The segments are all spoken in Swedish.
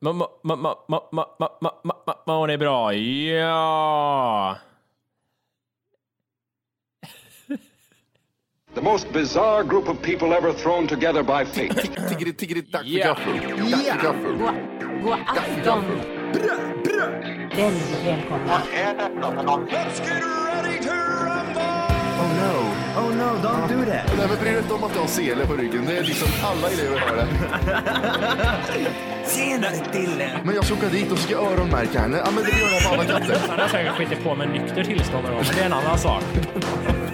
Mår ma, ma, ma, ma, är bra. Ja! The most bizarre group of people ever thrown together by fate. Tiggeri, tiggeri, dack för gaffel. Dack för gaffel. God afton. Välkomna. Vad är detta? Oh no, don't do that. Nej men bry dig inte om att du har sele på ryggen. Det är liksom alla elever har det. Senare Dille. Men jag ska åka dit och ska öronmärka henne. Ja men det gör jag på alla katter. Han har säkert skitit på med nykter tillstånd men det är en annan sak.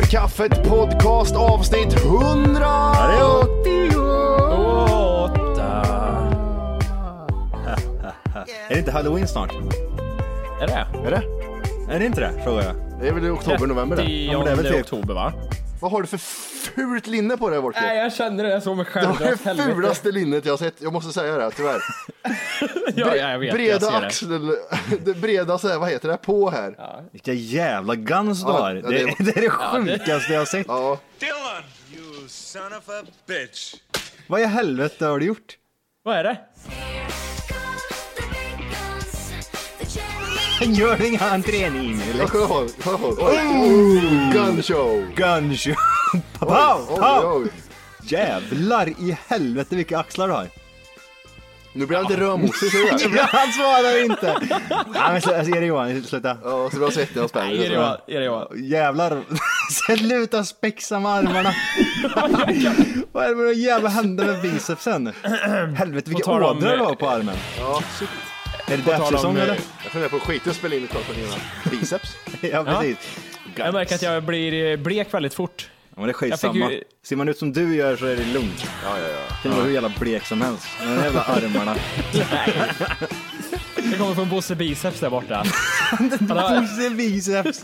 För kaffet podcast avsnitt 100! Åtta. Är det inte halloween snart? Är det? Är det? Är det inte det? Frågar jag. Det är väl i oktober, november det. 10 Ja, men det är väl typ- oktober, va? Vad har du för fult linne på dig Wolke? Nej, jag kände det så med Det själv. var det fulaste linnet jag har sett, jag måste säga det tyvärr. Ja, ja, jag vet. jag Breda det. axel, det breda så här, vad heter det, på här. Vilka jävla guns du Ja, har. ja, Det, det- det är det sjukaste jag har sett. Ja, Dylan, you son of a bitch. Vad i helvete har du gjort? Vad är det? Gör du inga entrén ja på. Oj, gun show. Gun show. Pow, Oj, pow. oj. Jävlar i helvete vilka axlar du har. Nu blir han lite rödmosig, ser du det? Ja, han svarar inte. Ja, men sluta, ge dig Johan, sluta. Ja, så har sett det och Är det spänner. Johan? Är det Johan? Jävlar. Sluta spexa med armarna. Vad är det med de jävla händerna med bicepsen? Helvete vilka ådror du har på armen. Ja, shit. Är det om, dödssäsong eh, eller? Jag funderar på att skita och spela in ett tag på dina biceps. Ja precis. Jag märker att jag blir blek väldigt fort. Ja, men det är Jag skitsamma. ju- Ser man ut som du gör så är det lugnt. Ja, ja, ja. Kan vara hur jävla blek som helst. De där jävla armarna. Det kommer från Bosse Biceps där borta. Bosse biceps.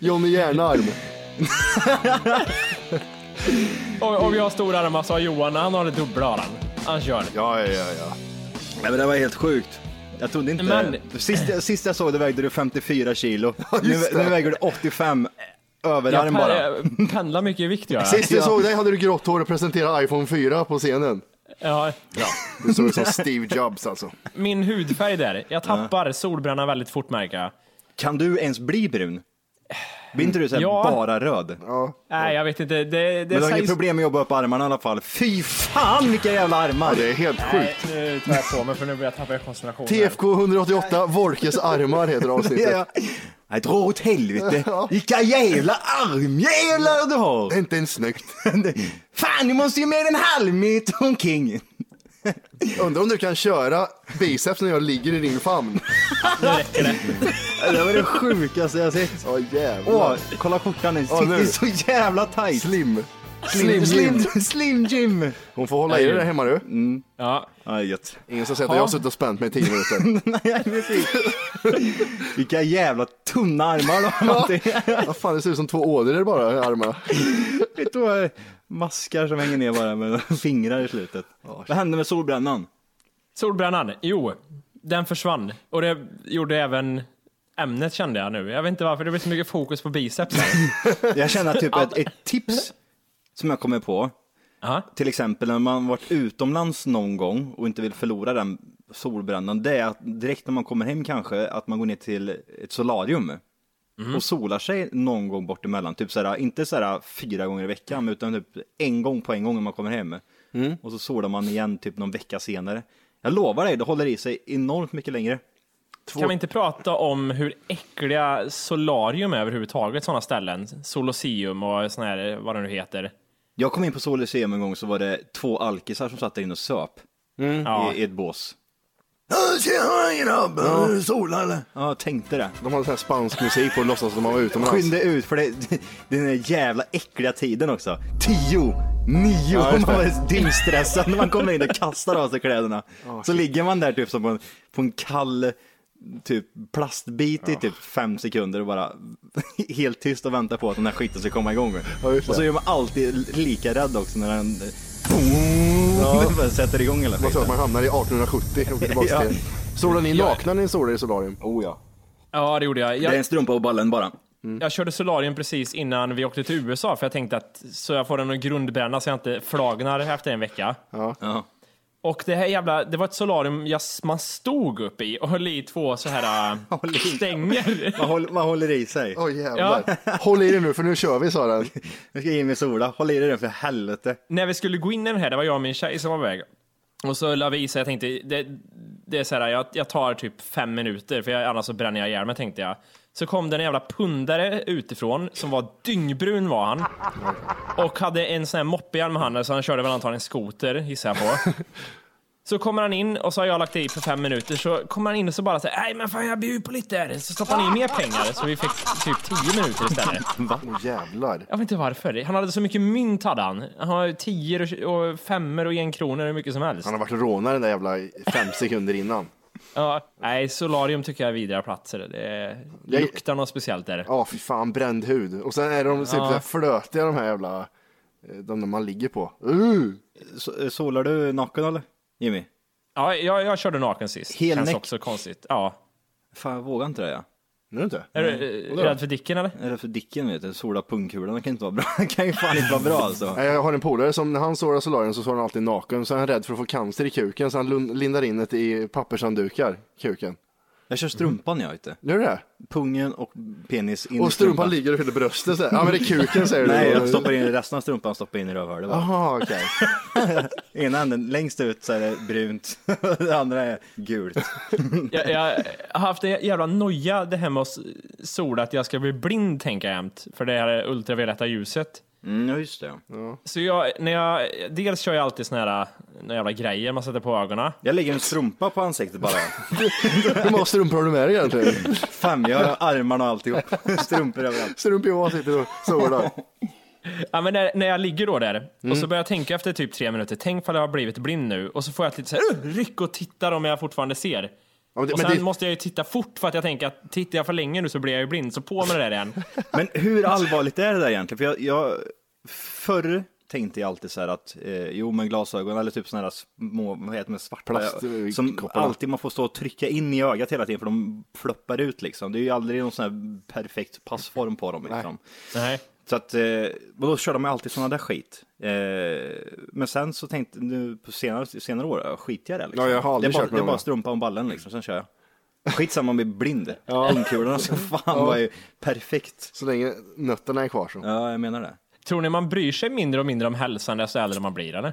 Johnny Järnarm. om, om jag har stora armar så har Johan, han har det dubbla har han. Han kör. Ja, ja, ja, ja. Nej men det var helt sjukt. Jag trodde inte... Men- Sist, sist jag såg det vägde du 54 kilo. nu, nu väger du 85 Jag överarm bara. pe- pendlar mycket i vikt gör jag. Sist jag Ja. såg dig hade du grått hår och presenterade iPhone 4 på scenen. Ja, Du såg ut som Steve Jobs alltså. min hudfärg där. Jag tappar solbränna väldigt fort märker jag. Kan du ens bli brun? Blir inte du så här Ja. bara röd? Nej, jag vet inte. Det, det Men du har inget problem med att jobba upp armarna i alla fall. Fy fan vilka jävla armar! Ja, det är helt Nej, sjukt. nu tar jag på mig för nu börjar jag tappa koncentration. här. TFK 188, Wolkes armar heter avsnittet. Nej, dra åt helvete. Vilka jävla armjävlar du har! Det är inte ens snyggt. Fan, du måste ju med en halv meter omkring. Undrar om du kan köra biceps när jag ligger i din famn. Nu räcker det. Det var det sjukaste jag sett. Åh jävlar. Åh, kolla skjortan, den nu. sitter så jävla tight. Slim. Slim, Slim. slim, Jim. Hon får hålla i det där hemma du. Ja. Ja, gött. Ingen som säger att jag har suttit och spänt mig i tio minuter. Nej, precis. Vilka jävla tunna armar de har. Vad fan, det ser ut som två ådror bara i armarna. Vet du vad? Maskar som hänger ner bara med fingrar i slutet. Vad hände med solbrännan? Solbrännan, jo, den försvann. Och det gjorde även ämnet kände jag nu. Jag vet inte varför, det blir så mycket fokus på biceps. Jag känner typ att ett tips som jag kommer på, Ja. Till exempel när man varit utomlands någon gång och inte vill förlora den solbrännan, det är att direkt när man kommer hem kanske, att man går ner till ett solarium och solar sig någon gång bort emellan. Typ såhär, inte såhär fyra gånger i veckan, utan typ en gång på en gång när man kommer hem. Och så solar man igen typ någon vecka senare. Jag lovar dig, det håller i sig enormt mycket längre. Kan vi inte prata om hur äckliga solarium är överhuvudtaget, sådana ställen? Solosium och såna här, vad det nu heter. Jag kom in på Solmuseum en gång så var det två alkisar som satt där inne och söp Ja. i, i ett bås. Tjena grabbar, sola eller? Ja, tänkte det. De hade sån här spansk musik på och låtsas som de var utomlands. Skynda ut för det, den där jävla äckliga tiden också. Tio, nio, Ja, man det. var dygnsstressad när man kommer in och kastar av sig kläderna. Så ligger man där typ som på en, på en kall typ plastbit i typ fem sekunder och bara helt tyst och väntar på att den här skiten ska komma igång. Ja, och så är man alltid lika rädd också när den Ja. sätter igång hela Man att skiten. man hamnar i 1870 och tillbaka Ja. till. Ni nakna när ni solar i solarium? Oh ja. Ja, det gjorde jag. Det är Jag, en strumpa på ballen bara. jag körde solarium precis innan vi åkte till USA, för jag tänkte att så jag får en grundbränna så jag inte flagnar efter en vecka. Ja. Och det här jävla, det var ett solarium jag, man stod upp i och höll i två så här stänger. Man håller, man håller i sig. Åh jävlar. Håll i dig nu för nu kör vi sa den. Nu ska jag in med sola. Håll i dig den för helvete. När vi skulle gå in i den här, det var jag och min tjej som var iväg. Och så la vi i sig, jag tänkte, det, det är så här, jag, jag tar typ fem minuter för jag, annars så bränner jag ihjäl mig tänkte jag. Så kom det en jävla pundare utifrån som var dyngbrun var han. Och hade en sån här moppehjälm med handen så han körde väl antagligen skoter gissar jag på. Så kommer han in och så har jag lagt i för fem minuter så kommer han in och så bara säger nej men fan jag bjuder på lite där. Så stoppar han i mer pengar så vi fick typ tio minuter istället. Åh jävlar. Jag vet inte varför. Han hade så mycket mynt hade han. Han har tior och, femmor och en kronor hur mycket som helst. Han har varit rånare den där jävla fem sekunder innan. Ja, nej, solarium tycker jag är vidriga platser. Det Jag- luktar något speciellt där. Ja fy fan bränd hud. Och sen är de typ Ja. flötiga de här jävla, eh, de där man ligger på. Uh! Så, solar du naken eller? Jimmy? Ja, jag, jag körde naken sist. Hel Känns också konstigt. Ja. Fan, jag vågar inte det. Ja. Nu inte? Är du eh, rädd för Dicken eller? Är det för Dicken vet du? Sola pungkulan, det kan inte vara bra. Det kan ju fan inte vara bra alltså. Nej, Jag har en polare som när han solar solarium så solar han alltid naken. Så är han rädd för att få cancer i kuken så han lindar in det i pappershanddukar, kuken. Jag kör strumpan jag vet du. Gör du det? Pungen och penis in Och i strumpan ligger över hela bröstet så här. Ja men det är kuken säger du. Nej, jag stoppar in resten av strumpan stoppar in i rövhålet bara. Jaha okej. Ena änden, längst ut så är det brunt, det andra är gult. Jag, jag har haft en jävla noja det här med att sola, att jag ska bli blind tänker jag jämt. För det här ultravioletta ljuset. Mm, ja just det. Så jag, när jag, dels kör jag alltid såna här nåna jävla grejer man sätter på ögonen. Jag lägger en strumpa på ansiktet bara. Hur många strumpor har du med dig egentligen? Fem, jag har armarna och alltihop. Strumpor överallt. Strumpor jag sitter och solar. Ja, men när, när jag ligger då där och Mm. så börjar jag tänka efter typ tre minuter, tänk om jag har blivit blind nu och så får jag ett litet så ryck och tittar om jag fortfarande ser. Ja, men det- och sen det- måste jag ju titta fort för att jag tänker att tittar jag för länge nu så blir jag ju blind, så på med det där igen. Men hur allvarligt är det där egentligen? För jag, jag förr tänkte jag alltid så här att, eh, jo men glasögon eller typ sådana här små, vad heter det, svarta, Plast, som kopparna. alltid man får stå och trycka in i ögat hela tiden för de floppar ut liksom. Det är ju aldrig någon sån här perfekt passform på dem liksom. Nej. Så att, eh, och då kör de ju alltid sådana där skit. Eh, men sen så tänkte nu på senare, senare år, ja, skit jag det liksom. Ja, jag har aldrig det är bara, kört med det är dem, bara ja. strumpa om ballen liksom, sen kör jag. Skitsamma om jag blir blind. Pungkulorna så fan var ju perfekt. Så länge nötterna är kvar så. Ja, jag menar det. Tror ni man bryr sig mindre och mindre om hälsan desto äldre man blir, eller?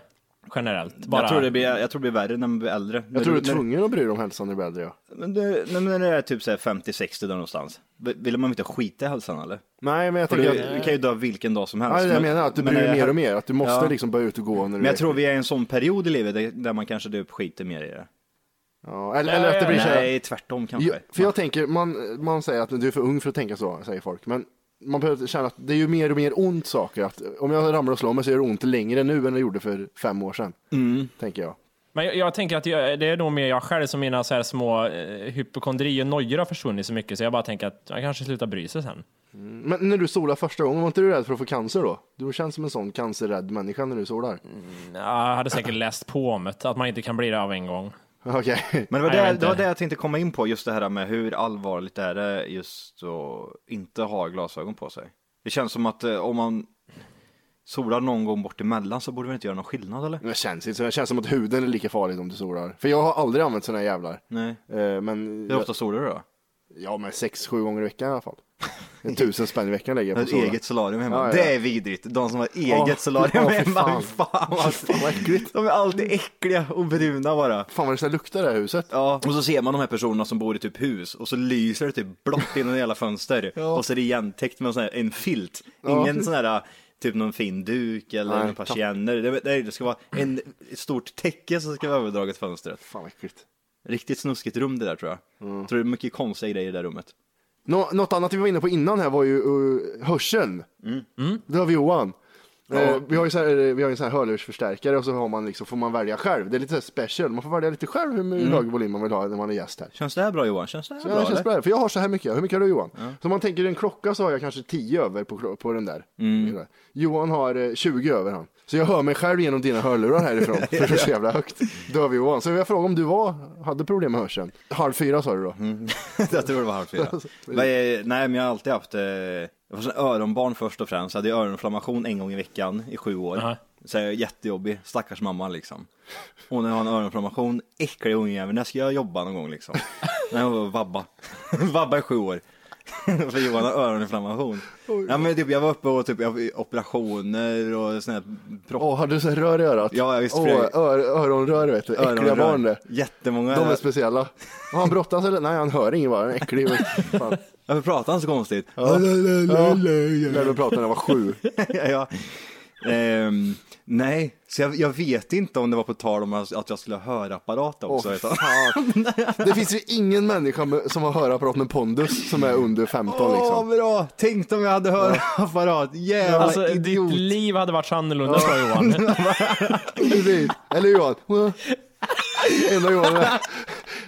Generellt. Bara... Jag, tror det blir, jag tror det blir värre när man blir äldre. Jag tror du är tvungen att bry dig om hälsan när du blir äldre ja. Men det, när det är typ så här 50-60 där någonstans, vill man inte skita i hälsan eller? Nej men jag tänker du, att... du kan ju dö vilken dag som helst. Ja, jag Men- menar att du bryr dig mer och mer. Att du måste Ja. liksom börja ut och gå när du Men jag är- tror vi är i en sån period i livet där, man kanske typ skiter mer i det. Ja, eller, eller att det blir så här... Nej, tvärtom kanske. Ja, för jag tänker, man, man säger att du är för ung för att tänka så, säger folk. Men man behöver känna att det är ju mer och mer ont saker. Att om jag ramlar och slår mig så gör det ont längre nu än det gjorde för fem år sedan. Mm. Tänker jag. Men jag, jag tänker att jag, det är nog mer jag själv som mina så här små eh, hypokondri och nojor har försvunnit så mycket så jag bara tänker att jag kanske slutar bry sig sen. Men när du solar första gången, var inte du rädd för att få cancer då? Du känns som en sån cancerrädd människa när du solar. Jag hade säkert läst på om det, att man inte kan bli det av en gång. Okej. Men det var, det, det var inte. det jag tänkte komma in på, just det här med hur allvarligt är det just att inte ha glasögon på sig. Det känns som att eh, om man solar någon gång bort emellan så borde det inte göra någon skillnad eller? Det känns inte så. Det känns som att huden är lika farlig om du solar. För jag har aldrig använt såna här jävlar. Nej. Eh, Men, Hur ofta solar du då? ja men sex, sju gånger i veckan i alla fall. En tusen spänn i veckan lägger jag på sola. eget solarium hemma. Ja, ja. Det är vidrigt. De som har eget Åh, solarium fy hemma. fan. Fy fan, vad- Fan vad äckligt. De är alltid äckliga och bruna bara. Fan vad det luktar det här huset. Ja, och så ser man de här personerna som bor i typ hus och så lyser det typ blått in i hela fönster och så är det igentäckt med en, sån här, en filt. Ingen sån här typ någon fin duk eller Nej, persienner. Det, det, det ska vara en, ett stort täcke som ska vara överdraget fönstret. Fan vad äckligt. Riktigt snuskigt rum det där tror jag. Mm. Tror det är mycket konstiga grejer i det där rummet. Nå, något annat vi var inne på innan här var ju uh, hörseln. Mm. Det har vi Johan. Eh, vi har ju så här, vi har ju sån här hörlursförstärkare och så har man liksom, får man välja själv. Det är lite så special. Man får välja lite själv hur Mm. hög volym man vill ha när man är gäst här. Känns det här bra Johan? Känns det här Så bra? känns eller? bra. För jag har så här mycket. Hur mycket har du Johan? Så om man tänker en klocka så har jag kanske 10 över på, på den där. Mm. Johan har eh, 20 över han. Så jag hör mig själv genom dina hörlurar härifrån. för det är så jävla högt. Då har vi Johan. Så jag frågar om du var, hade problem med hörseln. Halv fyra sa du då? jag tror det var halv fyra. Eh, Nej, men jag har alltid haft, eh, jag var sån öronbarn först och främst. Jag hade öroninflammation en gång i veckan i sju år. Aha. Så jag är jättejobbig, stackars mamma liksom. Och när jag har en öroninflammation, äcklig ungjävel, när ska jag jobba någon gång liksom? när jag var vabba. vabba i sju år. För Johan har öroninflammation. Ja men typ jag var uppe och typ jag operationer och såna här propp. Åh, hade du så här rör i örat? Ja, ja, visst, Åh, jag- ör, öronrör vet du. Äckliga öronrör. barn det. Jättemånga. De är speciella. Och han brottas eller? Nej, han hör ingen bara. Han är äcklig. Fan. Varför pratar han så konstigt? Ja. När du pratade när jag var sju. ja, Ehm, nej, så jag, jag vet inte om det var på tal om att jag skulle ha hörapparat också. Fan. Det finns ju ingen människa med, som har hörapparat med pondus som är under 15 Åh, liksom. bra! Tänk om jag hade hörapparat. Jävla Alltså, idiot. ditt liv hade varit så annorlunda sa Johan. Eller Johan? Enda.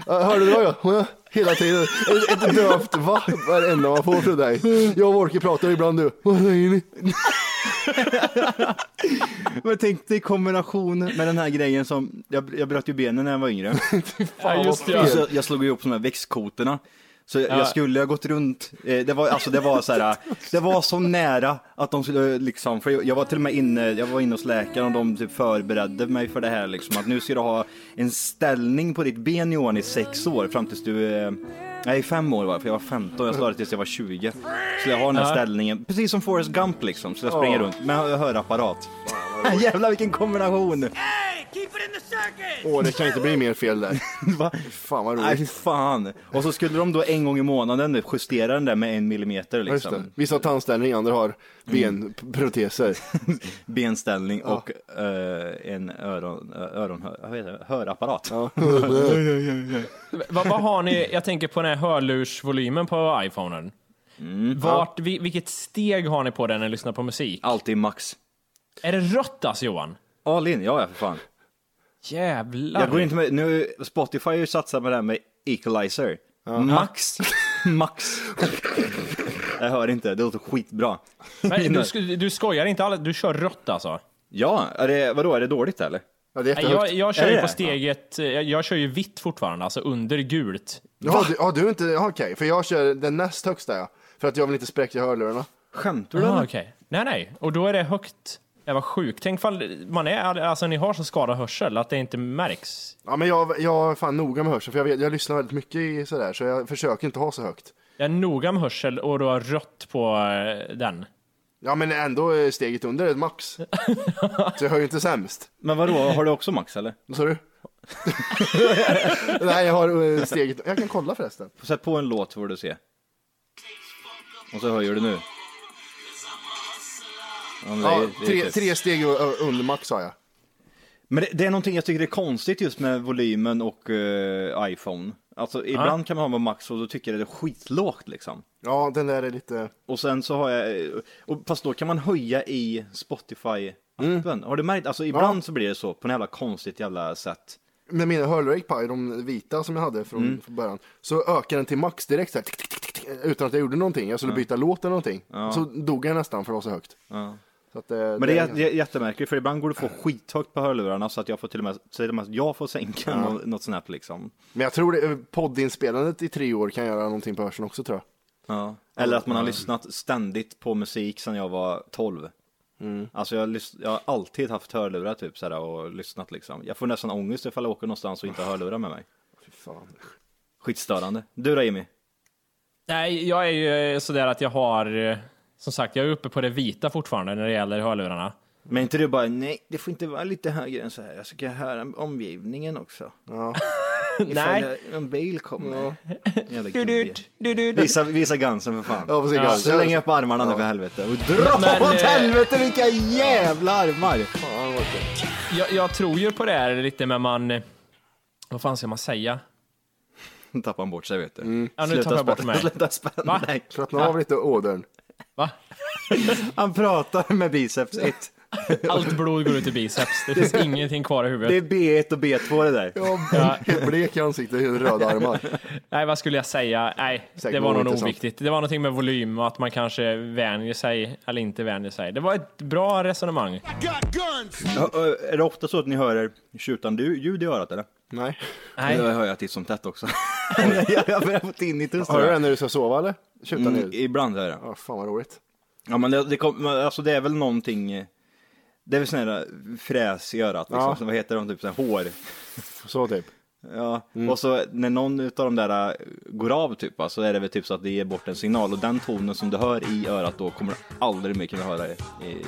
Ja, Hörde du vad jag? Hela tiden. Ett, ett dövt va? Varenda man får från dig. Jag och Wolke pratar ibland du. Vad säger ni? Men tänk dig kombination med den här grejen som, jag, jag bröt ju benen när jag var yngre. ja, just det. Så, jag slog ju upp de här växtkotorna. Så jag, Ja. jag skulle ha gått runt, eh, det var, alltså det var så här, det var så nära att de skulle liksom, för jag, var till och med inne, jag var inne hos läkaren och de typ förberedde mig för det här liksom, att nu ska du ha en ställning på ditt ben Johan i sex år fram tills du, eh, nej fem år var jag, för jag var 15, jag startade tills jag var 20. Så jag har den här ställningen, precis som Forrest Gump liksom, så jag springer runt med hörapparat. Jävlar vilken kombination! Åh, det kan inte bli mer fel där. Va? Fan vad Nej, fy roligt. fan. Och så skulle de då en gång i månaden justera den där med en millimeter Just det. liksom. Vissa har tandställning, andra har benproteser. Benställning och eh, en öron, ö- öron, hör, vad heter det? hörapparat. vad, vad har ni, jag tänker på den här hörlursvolymen på iPhonen. Vart, vi, vilket steg har ni på den när ni lyssnar på musik? Alltid max. Är det rött alltså Johan? All in, ja ja för fan. Jävlar. Jag går inte med, nu, Spotify har ju satsat på det här med equalizer. Max. Max. jag hör inte, det låter skitbra. Men du, sk- du skojar inte alls, du kör rött alltså? Ja, är det, vadå, är det dåligt eller? Ja, det är Nej, jättehögt. jag, jag Är kör det ju det? på steget, jag, jag kör ju vitt fortfarande, alltså under gult. Ja, du, ja, du är inte, ja, okej, för jag kör den näst högsta ja. För att jag vill inte spräcka hörlurarna. Skämtar du Ah, eller? okej. Nej, nej, och då är det högt. Jag var sjuk. Tänk fall man är, alltså ni har så skadad hörsel att det inte märks. Ja, men jag, jag är fan noga med hörseln, för jag, vet, jag lyssnar väldigt mycket i sådär, så jag försöker inte ha så högt. Jag är noga med hörsel och du har rött på eh, den. Ja, men ändå är steget under ett max. så jag hör ju inte sämst. Men vadå, har du också max eller? Vad sa du? Nej, jag har eh, steget, jag kan kolla förresten. Sätt på en låt får du se. Och så höjer du nu. Ja, Ja, tre, tre steg under max har jag. Men det, det är någonting jag tycker är konstigt just med volymen och eh, iPhone. Alltså ibland kan man ha med max och då tycker jag det är skitlågt liksom. Ja, den där är lite... Och sen så har jag, och fast då kan man höja i Spotify-appen. Har du märkt? Alltså ibland så blir det så på något jävla konstigt jävla sätt. Med mina hörlurar gick på, de vita som jag hade från, Mm. från början, så ökade den till max direkt så här, tick, tick, tick, tick, utan att jag gjorde någonting. Jag skulle byta låt eller någonting. Så dog jag nästan för det var så högt. Så att, eh, Men det är jä- jättemärkligt för ibland går det att få skithögt på hörlurarna så att jag får till och med, till och med jag får sänka nå- något snabbt liksom. Men jag tror det, poddinspelandet i tre år kan göra någonting på hörseln också tror jag. Ja. Eller att man har lyssnat ständigt på musik sedan jag var 12. Alltså jag, lys- jag har alltid haft hörlurar typ såhär och lyssnat liksom. Jag får nästan ångest ifall jag åker någonstans och inte har hörlurar med mig. Fy fan. Skitstörande. Du då Jimmy? Nej, jag är ju sådär att jag har, eh, som sagt, jag är uppe på det vita fortfarande när det gäller hörlurarna. Men inte du bara, nej det får inte vara lite högre än så här. Jag ska höra omgivningen också. Ja. Nej. Ifall en bil kommer. Jävla Du, du, du, du. Visa, visa gansen för fan. Ja, se Ja. Släng upp armarna nu för helvete. Och dra Men, åt eh, helvete vilka jävla armar! Fan, Jag, jag tror ju på det här lite med man, eh, vad fan ska man säga? Nu tappar han bort sig vet du. Ja, nu tappar jag bort mig. Sluta spänna dig. Slappna av lite ådern. Va? Han pratar med biceps 1. Allt blod går ut i biceps. Det finns ingenting kvar i Det huvudet. är B1 och B2 det där. Ja, helt blek i ansiktet, helt röda armar. Nej, vad skulle jag säga? Nej, Säkert det var nog oviktigt. Det var någonting med volym och att man kanske vänjer sig eller inte vänjer sig. Det var ett bra resonemang. Är det ofta så att ni hör tjutande ljud i örat eller? Nej. Nej, Det hör jag titt som tätt också. jag jag börjar få tinnitus. Har du det när du ska sova eller? Tjuta Mm, nu. ibland hör jag det. Ja, fan vad roligt. Ja men det, det, kom, alltså det är väl någonting, eh, det är väl sån här fräs i örat liksom, Ja. vad heter de, typ sån här hår. Så typ. Ja, och så när någon utav de där äh, går av typ, så är det väl typ så att det ger bort en signal och den tonen som du hör i örat då kommer du aldrig mer kunna höra i,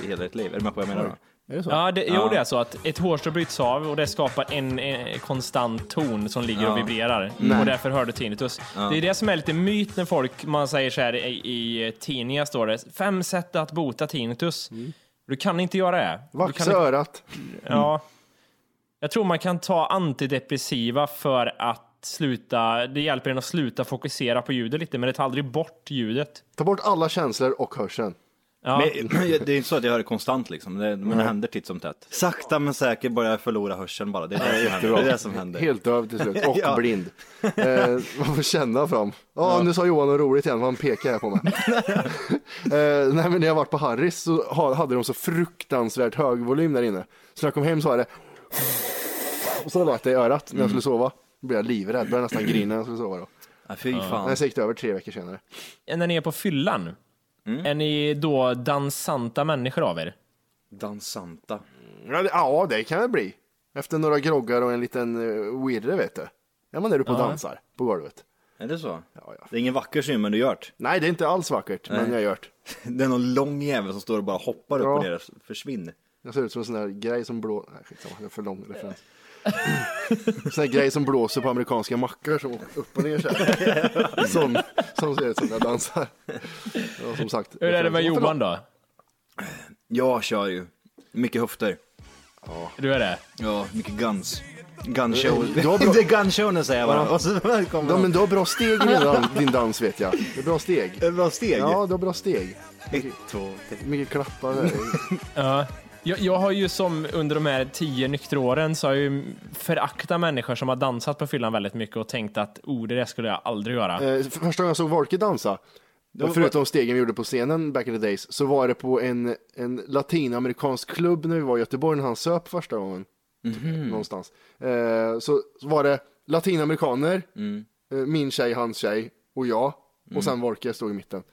i hela ditt liv. Är du med på vad jag menar då? Är det så? Ja, det, jo, Ja. det är så att ett hårstrå bryts av och det skapar en, en konstant ton som ligger och vibrerar. Och därför hör du tinnitus. Det är det som är lite myt när folk, man säger så här i, i tidningar står det, fem sätt att bota tinnitus. Du kan inte göra det. Vaxa kan inte, örat. ja. Jag tror man kan ta antidepressiva för att sluta, det hjälper en att sluta fokusera på ljudet lite, men det tar aldrig bort ljudet. Ta bort alla känslor och hörseln. Ja. Men, det är inte så att jag hör det konstant liksom, det, men det händer titt som tätt. Sakta men säkert börjar jag förlora hörseln bara, det är det, som, händer. Det, är det som händer. Helt döv till slut. Och Ja. blind. Eh, man får känna fram. Ja, nu sa Johan något roligt igen. Han pekar här på mig. eh, nej, men när jag varit på Harris så ha- hade de så fruktansvärt hög volym där inne. Så när jag kom hem så var det och så lät det i örat när jag skulle sova. Då blev jag livrädd. Började nästan grina när jag skulle sova då. Ja, fy Men fan. så gick det över tre veckor senare. När ni är på fyllan, är ni då dansanta människor av er? Dansanta. Ja, det, ja, det kan det bli. Efter några groggar och en liten uh, wirre vet du. Ja, man är du på och dansar på golvet. Är det så? Ja, ja. Det är ingen vacker syn men du gör det. Nej, det är inte alls vackert, men jag gör det. Det är någon lång jävel som står och bara hoppar upp Ja. och ner. Försvinn. Jag ser ut som en sån där grej som blå... Nej, skitsamma, det är för lång referens. Sån där grej som blåser på amerikanska mackor som åker upp och ner så här. Sån, som ser ut som jag dansar. Ja, som sagt. Hur är det med. Johan då? Jag kör ju. Mycket höfter. Du är det? Ja, mycket guns. Gunshow. Du har bra- Det är gunshowen säger jag bara. Och så kommer Ja, de. men du har bra steg i din, dans, din dans vet jag. Det är bra steg. Ett bra steg. Ja, du har bra steg. Ett, två, tre. Mycket klappar. Ja. Jag, jag har ju som under de här tio nyktra åren så har jag ju föraktat människor som har dansat på fyllan väldigt mycket och tänkt att oh, det där skulle jag aldrig göra. Eh, för Första gången jag såg Wolke dansa, förutom stegen vi gjorde på scenen back in the days, så var det på en, en latinamerikansk klubb när vi var i Göteborg när han söp första gången. Någonstans. Eh, så, så var det latinamerikaner, eh, min tjej, hans tjej och jag. Och sen Wolke stod i mitten.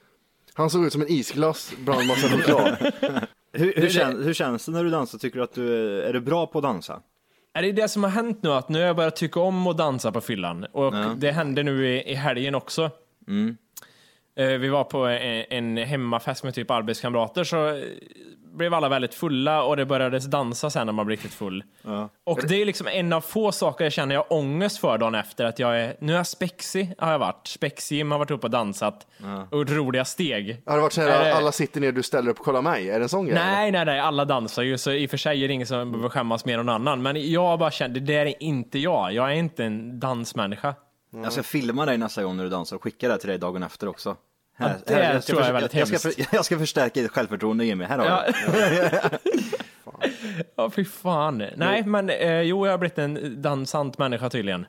Han såg ut som en isglass bland massa choklad. Hur, hur, känns, hur känns det när du dansar? Tycker du att du är, du bra på att dansa? Är det det som har hänt nu att nu har jag börjat tycka om att dansa på fyllan och det hände nu i, i helgen också. Eh, Vi var på en, en hemmafest med typ arbetskamrater så blev alla väldigt fulla och det började dansa sen när man blev riktigt full. Och det är liksom en av få saker jag känner jag ångest för dagen efter att jag är, nu är jag spexig har jag varit, spexig, har varit uppe och dansat och gjort roliga steg. Har det varit så Är här, det- alla sitter ner, du ställer upp, kolla mig? Är det en sån grej? Nej, nej, nej, alla dansar ju, så i och för sig är det ingen som behöver skämmas mer än någon annan. Men jag bara kände, det där är inte jag. Jag är inte en dansmänniska. Jag ska filma dig nästa gång när du dansar och skicka det till dig dagen efter också. Ja, det ska tror jag är väldigt jag, ska, hemskt. för- jag ska förstärka ditt självförtroende Jimmy, här har Ja. du. Ja, fy fan. Nej, men eh, jo, jag har blivit en dansant människa tydligen.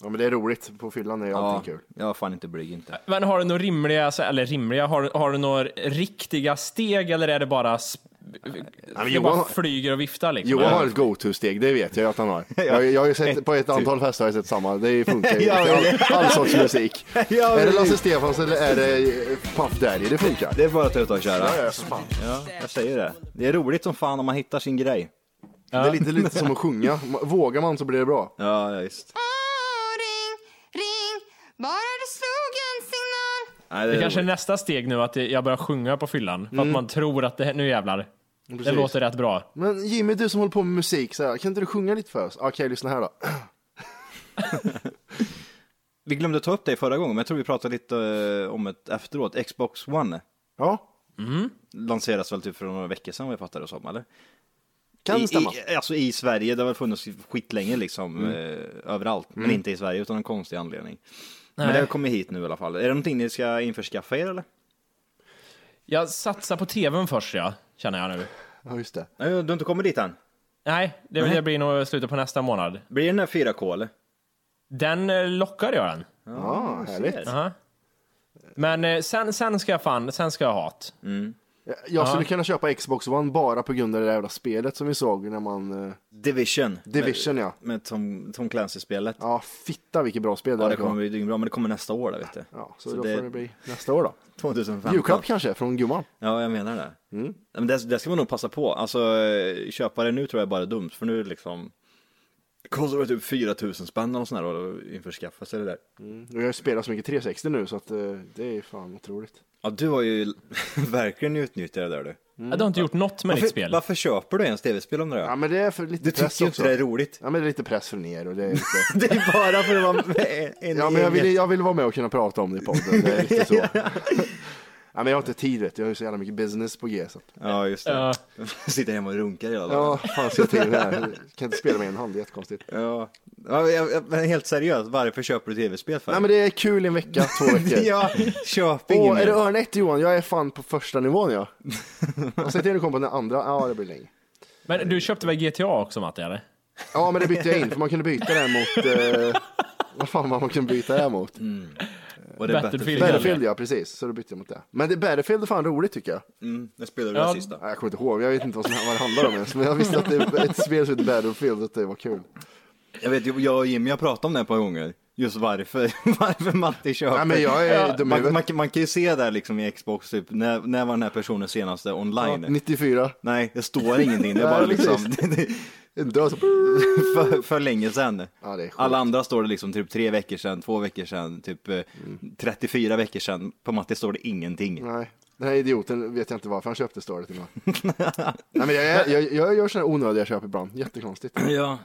Ja, men det är roligt. På fyllan är Ja, allting kul. jag är fan inte blyg inte. Men har du några rimliga, alltså, eller rimliga, har, har du några riktiga steg eller är det bara sp- men det Johan- bara flyger och viftar liksom. Johan har ett go-to-steg, det vet jag att han har. Jag, jag har ju sett på ett antal fester har jag sett samma, det funkar ju. Ja, All, all sorts musik. Ja, Är det Lasse Stefans eller är det eh, Puff Daddy? Det funkar. Det är bara att ta ut och köra. Ja, ja. Ja, jag säger det. Det är roligt som fan om man hittar sin grej. Det är lite, lite som att sjunga. Vågar man så blir det bra. Ja, ja, visst. ring, ring, bara du signal. Nej, Det är kanske är nästa steg nu, att jag börjar sjunga på fyllan. För Mm. att man tror att det, nu jävlar. Det Precis. låter rätt bra. Men Jimmy, du som håller på med musik, så här, kan inte du sjunga lite för oss? Okej, lyssna här då. Vi glömde ta upp det förra gången, men jag tror vi pratade lite eh, om ett efteråt. Xbox One Ja, lanseras väl typ för några veckor sedan, vad jag fattar det som, eller? kan I, stämma. I, alltså i Sverige, det har väl funnits skitlänge liksom, eh, överallt. Men inte i Sverige, utan en konstig anledning. Men det har kommit hit nu i alla fall. Är det någonting ni ska införskaffa er eller? Jag satsar på tvn först, ja. Känner jag nu. Ja, just det. Nej, du har inte kommit dit än? Nej, det, Nej. det blir nog slutet på nästa månad. Blir det den här 4K eller? Den eh, lockar jag den. Ja, härligt. Aha. Men eh, sen, sen ska jag fan, sen ska jag ha det. Jag- Jag skulle Ja. kunna köpa Xbox One bara på grund av det där jävla spelet som vi såg när man... eh, Division. Division, ja. Med Tom, Tom Clancy-spelet. Ja, Ja, fitta vilket bra spel det det är. kommer bli bra, men det kommer nästa år där vet du. Ja, så, då det- får det bli nästa år då. 2015. Julklapp kanske, från gumman. Ja, jag menar det. Mm. Ja, Men det, det ska man nog passa på. Alltså, eh, köpa det nu tror jag bara är dumt, för nu är det liksom... Det kostar väl typ 4000 spänn och sånt där och införskaffa sig det där. Och jag spelar så mycket 360 nu så att eh, det är fan otroligt. Ja, du har ju verkligen utnyttjat det där du. Jag har inte gjort något med ditt Varför, spel. varför köper du ens tv-spel om det Ja men det är för lite Du press tycker också. inte det är roligt. Ja men det är lite press för ner och det är lite... Det är bara för att vara med en Ja men jag vill, jag vill vara med och kunna prata om det i podden, det är lite så. Ja men jag har inte tid vet du, jag har ju så jävla mycket business på G så. att- Ja, just det. Ja. Sitter hemma och runkar hela dagen. Ja, fan ska jag till det här. Jag kan inte spela med en hand, det är jättekonstigt. Ja. ja jag, jag, men helt seriöst, varför köper du tv-spel för? Nej men det är kul i en vecka, två veckor. ja, köp ingen Åh, är det mer. Örn 1 Johan? Jag är fan på första nivån ja. Och sen till du kommer på den andra, ja det blir länge. Men du köpte väl GTA också Matte, eller? Ja men det bytte jag in, för man kunde byta det mot... Eh, vad fan var man kunde byta det mot? Och det är Battlefield. Battlefield ja, precis. Så då bytte jag mot det. Men det, Battlefield är fan roligt tycker jag. Mm, det spelar du Ja. det sista. Nej, Jag kommer inte ihåg, jag vet inte vad, som, vad det handlar om ens. Men jag visste att det är ett spel som heter Battlefield, att det var kul. Jag vet, jag och Jimmy har pratat om det ett par gånger. Just varför, varför Matti köper. Nej men jag är i man, man, kan- man kan ju se där liksom i Xbox, typ, när, när var den här personen senaste Ja, online? 94. Nej, det står ingenting, det är bara liksom Död så... för, för länge sedan. Ja, det. Alla andra står det liksom typ tre veckor sedan, två veckor sedan, typ eh, 34 veckor sedan. På Matti står det ingenting. Nej. Den här idioten vet jag inte varför han köpte står till mig. Nej men jag, jag, jag, jag gör sådana onödiga köp ibland, jättekonstigt. Ja.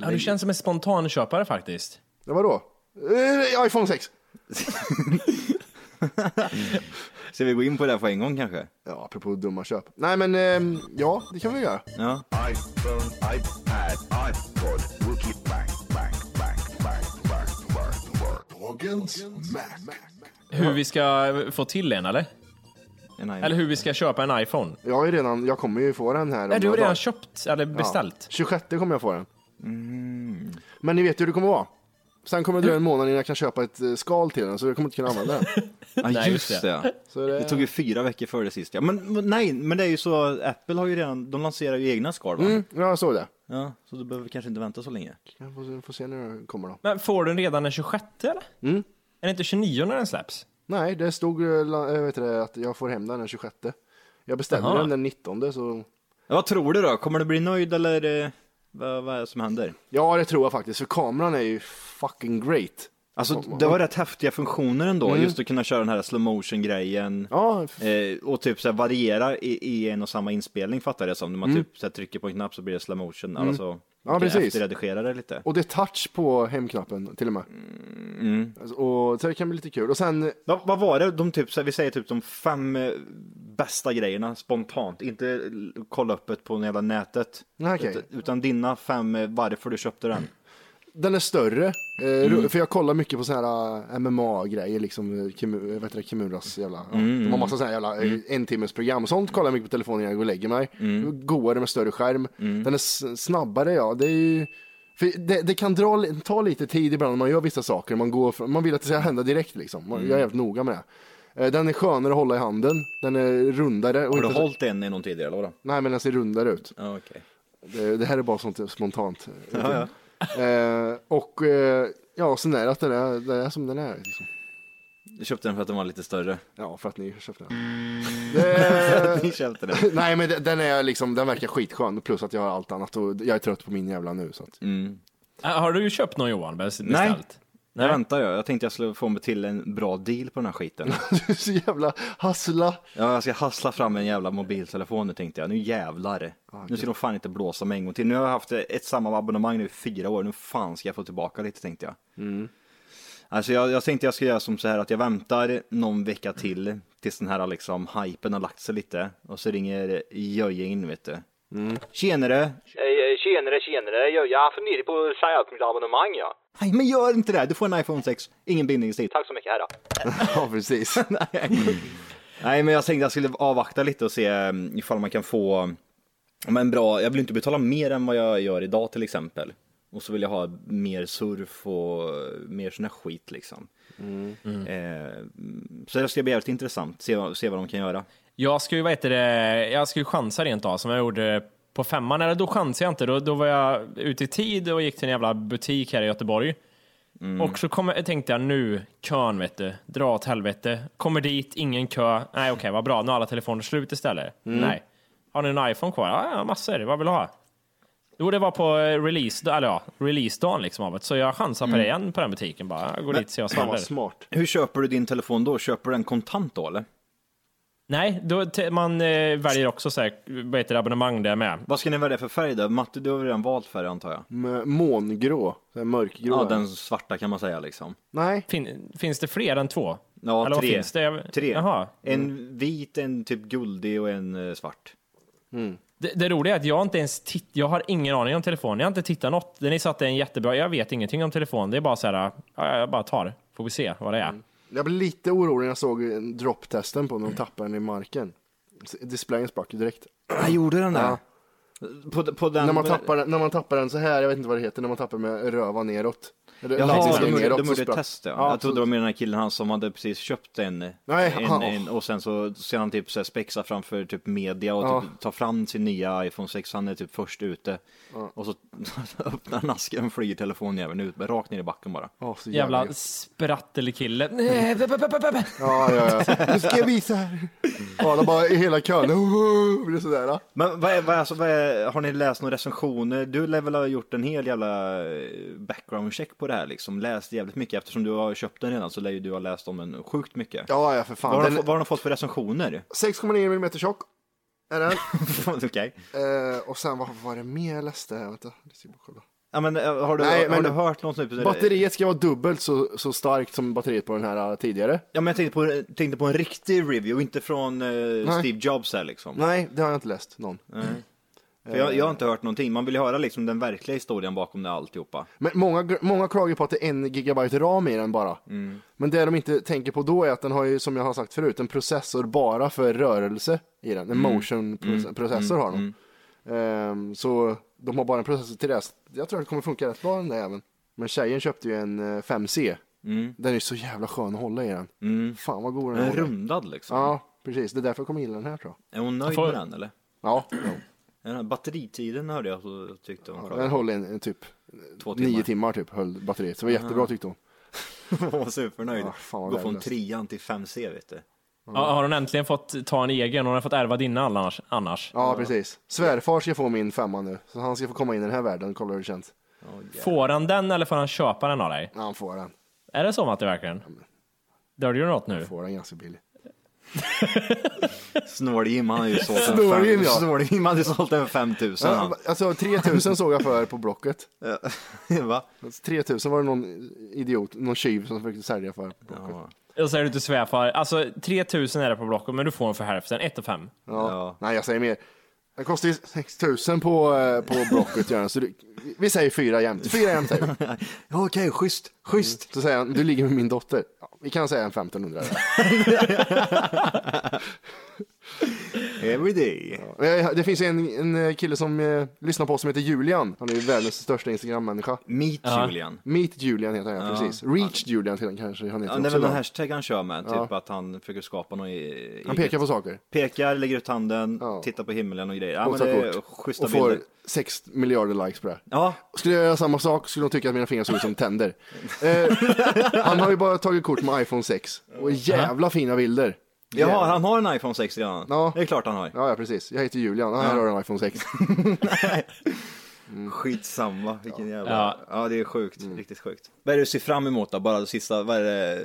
Ja, du känns som en spontanköpare faktiskt. Ja, vadå? Eh, iPhone 6. Ska vi gå in på det här på en gång kanske? Ja, apropå dumma köp. Nej men, ehm, ja det kan vi göra. Ja. iPhone, iPad, iPod, Wookie, bang, bang, bang, bang, bang, bang. Dagens Mac. Hur vi ska få till en, eller? En Eller hur vi ska köpa en iPhone. Jag har ju redan, jag kommer ju få den här. om Nej, du har några redan dagar. köpt, eller beställt. Ja, 26 kommer jag få den. Men ni vet ju hur det kommer vara. Sen kommer det dröja en månad innan jag kan köpa ett eh, skal till den, så jag kommer inte kunna använda den. Ja, Nej, just det. Så det, Det tog ju fyra veckor före det sist. Ja. Men men nej, men det är ju så, Apple har ju redan, de lanserar ju egna skal va? mm, ja, jag såg det. Ja, så du behöver kanske inte vänta så länge. Jag får, får se när den kommer då. Men får du den redan den 26 eller? Mm. Är det inte 29 när den släpps? Nej, det stod eh, eh, vet det, att jag får hem den den 26. Jag bestämde Jaha. den den 19 så Ja, vad tror du då? Kommer du bli nöjd eller vad, vad är det som händer? Ja, det tror jag faktiskt, för kameran är ju fucking great. Alltså det var rätt häftiga funktioner ändå, just att kunna köra den här slow motion grejen. Ja, Eh, och typ så här, variera i, i en och samma inspelning fattar jag det som. När man typ så här, trycker på en knapp så blir det slow motion. Alltså, Ja, precis. efterredigera det lite. och det är touch på hemknappen till och med. Mm. Alltså, Och så det kan bli lite kul. Och sen, Vad, vad var det, de typ, så här, vi säger typ de fem eh, bästa grejerna spontant, inte kolla upp det på jävla nätet. Utan, utan dina fem, eh, varför du köpte den. Den är större, eh, Mm. för jag kollar mycket på såna här eh, MMA-grejer, liksom, eh, heter det, Kimuras jävla, Mm. de har massa såna här jävla eh, en timmes program. Sånt kollar jag mycket på telefonen innan jag går och lägger mig. Mm. Godare med större skärm. Den är snabbare, ja. Det är ju, det, det kan dra, ta lite tid ibland när man gör vissa saker. Man, går, man vill att det ska hända direkt liksom. Jag är helt noga med det. Den är skönare att hålla i handen. Den är rundare. Och Har du inte hållit en i någon tidigare eller vadå? Nej, men den ser rundare ut. Ja, okej. Det, det här är bara sånt spontant. Ja, ja. Eh, och eh, ja, sen är det att den är, den är som den är. Liksom. Du köpte den för att den var lite större. Ja, för att ni köpte den. Det, Ni köpte den. nej, men den är liksom, den verkar skitskön. Plus att jag har allt annat och jag är trött på min jävla nu. Så att. Mm. Äh, Har du köpt någon Johan? Beställt? Nej. Nej. Jag väntar jag. Jag tänkte jag skulle få mig till en bra deal på den här skiten. Du är så jävla hassla. Ja, jag ska hassla fram en jävla mobiltelefon nu tänkte jag. Nu jävlar. Nu ska de fan inte blåsa mig en gång till. Nu har jag haft ett samma abonnemang nu i fyra år. Nu fan ska jag få tillbaka lite tänkte jag. Alltså jag, jag tänkte jag ska göra som så här att jag väntar någon vecka till tills den här liksom hypen har lagt sig lite. Och så ringer Jöje in vet du. Tjenare! Tjenare, tjenare. Jag, jag funderar på att säga upp mitt abonnemang, ja. Nej men gör inte det! Du får en iPhone 6. Ingen bindningstid. Tack så mycket, herra. Ja, precis. Nej, men jag tänkte jag skulle avvakta lite och se um, ifall man kan få men bra. Jag vill inte betala mer än vad jag gör idag till exempel. Och så vill jag ha mer surf och mer sån här skit liksom. Eh, så det ska bli jävligt intressant, se, vad- se vad de kan göra. Jag skulle, vad heter det, jag skulle chansa rent av som jag gjorde på femman. Eller då chansade jag inte. Då, då var jag ute i tid och gick till en jävla butik här i Göteborg. Och så kom, tänkte jag nu, kön vet du, dra åt helvete. Kommer dit, ingen kö. Nej okej, vad bra, nu är alla telefoner slut istället. Nej. Har ni en iPhone kvar? Ja, ja, massor. Vad vill du ha? Jo, det var på eh, release, eller ja, release-dagen liksom av det. Så jag chansar på det igen på den butiken bara. Jag går dit och ser vad som händer. smart. Hur köper du din telefon då? Köper du den kontant då eller? Nej, då, man eh, väljer också så här, vad heter det, abonnemang där med. Vad ska ni välja för färg då? Matte, du har redan valt färg antar jag? Med mångrå, så här mörkgrå. Ja, den svarta kan man säga liksom. Nej, Fin, finns det fler än två? Ja, Eller tre. finns det? Tre. Jaha. En vit, en typ guldig och en eh, svart. Det, det roliga är att jag inte ens titt, jag har ingen aning om telefon. Jag har inte tittat något. Den är satt det är en jättebra, jag vet ingenting om telefon. Det är bara så här, ja, jag bara tar. Får vi se vad det är. Jag blev lite orolig när jag såg en dropptesten på när de tappade den i marken. Displayen sprack ju direkt. Jag gjorde den där. Ja. På, på den... När man, tappar, när man tappar den så här, jag vet inte vad det heter, när man tappar med röva neråt. Jaha, de, de så gjorde ett test ja. Ja, Jag trodde det var med den här killen han som hade precis köpt en, Nej, en, han- en och sen så ser han typ så här spexa framför typ media och Ja. typ tar fram sin nya iPhone 6, han är typ först ute. Och så öppnar han asken och flyger telefonjäveln ut, rakt ner i backen bara. Ja, så Jävla gött. sprattelkille. Ja, ja, ja. Nu ska jag visa här. Ja, de bara i hela kön. Det sådär. Men vad är, vad är, alltså, vad är, har ni läst några recensioner? Du lär väl ha gjort en hel jävla eh, background check på det här liksom, läst jävligt mycket eftersom du har köpt den redan så lär ju du ha läst om den sjukt mycket. Ja, ja, för Vad har, fan. de, Den, vad har de fått för recensioner? 6,9 mm tjock är den. Okej. Eh, och sen vad var det mer jag läste? Vänta, jag ska bara kolla. Ja, men, eh, har du, Nej, har men- du hört något typ? Batteriet ska vara dubbelt så, så starkt som batteriet på den här eh, tidigare. Ja, men jag tänkte på, tänkte på en riktig review, inte från eh, Steve Jobs här liksom. Nej, det har jag inte läst någon. För jag, jag har inte hört någonting. Man vill ju höra liksom den verkliga historien bakom det alltihopa. Men många, många klagar på att det är en gigabyte ram i den bara. Men det de inte tänker på då är att den har ju, som jag har sagt förut, en processor bara för rörelse i den. En motion proce- processor har de. Ehm, så de har bara en processor till det. Jag tror att det kommer funka rätt bra den där även. Men tjejen köpte ju en eh, 5C. Den är så jävla skön att hålla i den. Fan vad god den Den är rundad liksom. Ja, precis. det är därför jag kommer gilla den här tror jag. Är hon nöjd får- med den eller? Ja, Den här batteritiden hörde jag så tyckte hon. den håller en, en typ Två nio timmar. timmar typ höll batteriet. Så det var jättebra tyckte hon. Hon var supernöjd. Ja, fan vad Gå från värdelöst. trean till 5C vet du. Ja, har hon äntligen fått ta en egen? Hon har fått ärva dina annars. annars. Ja, precis. Svärfar ska få min femma nu. Så han ska få komma in i den här världen och kolla hur det känns. Får han den eller får han köpa den av dig? Ja, han får den. Är det så Matte verkligen? Dör du något nu? Får den ganska billig. Snål-Jim han har ju sålt en Snål-Jim, fem- ja. Snål-Jim hade sålt en 5000 han. Ja, alltså 3000 såg jag för på Blocket. Va? 3000 var det någon idiot, någon tjuv som försökte sälja för på Blocket. Ja. Och så är du till svärfar. Alltså 3000 är det på Blocket, men du får den för hälften. 1 5. Ja. Ja. Nej, jag säger mer. Den kostar ju 6000 på, eh, på Blocket. gör den. Så du, vi säger fyra jämnt. Fyra jämnt säger vi. Ja, Okej, schysst, schysst. Så säger han, du ligger med min dotter. Ja, vi kan säga en 1500. där. Every day. Eh, Det finns en, en kille som eh, lyssnar på oss som heter Julian. Han är ju världens största Instagram-människa. Meet Ja. Julian. Meet Julian heter han, ja, precis. Reach Julian heter han kanske han heter Ja, det är väl en hashtag han kör med, typ Ja. att han försöker skapa något i, Han pekar på saker. Pekar, lägger ut handen, Ja. tittar på himlen och grejer. Ja, och men det är schyssta Och får bilder. 6 miljarder likes på det. Ja, Skulle jag göra samma sak skulle de tycka att mina fingrar såg ut som tänder. Eh, han har ju bara tagit kort med iPhone 6. Och jävla fina bilder. Jaha, han har en iPhone 6 redan. Ja. Det är klart han har. Ja, ja, precis. Jag heter Julian. Ja, här har du en iPhone 6. Skitsamma, vilken jävla... Ja. Ja, det är sjukt. Mm. Riktigt sjukt. Vad är det du ser fram emot då? Bara det sista, vad är det?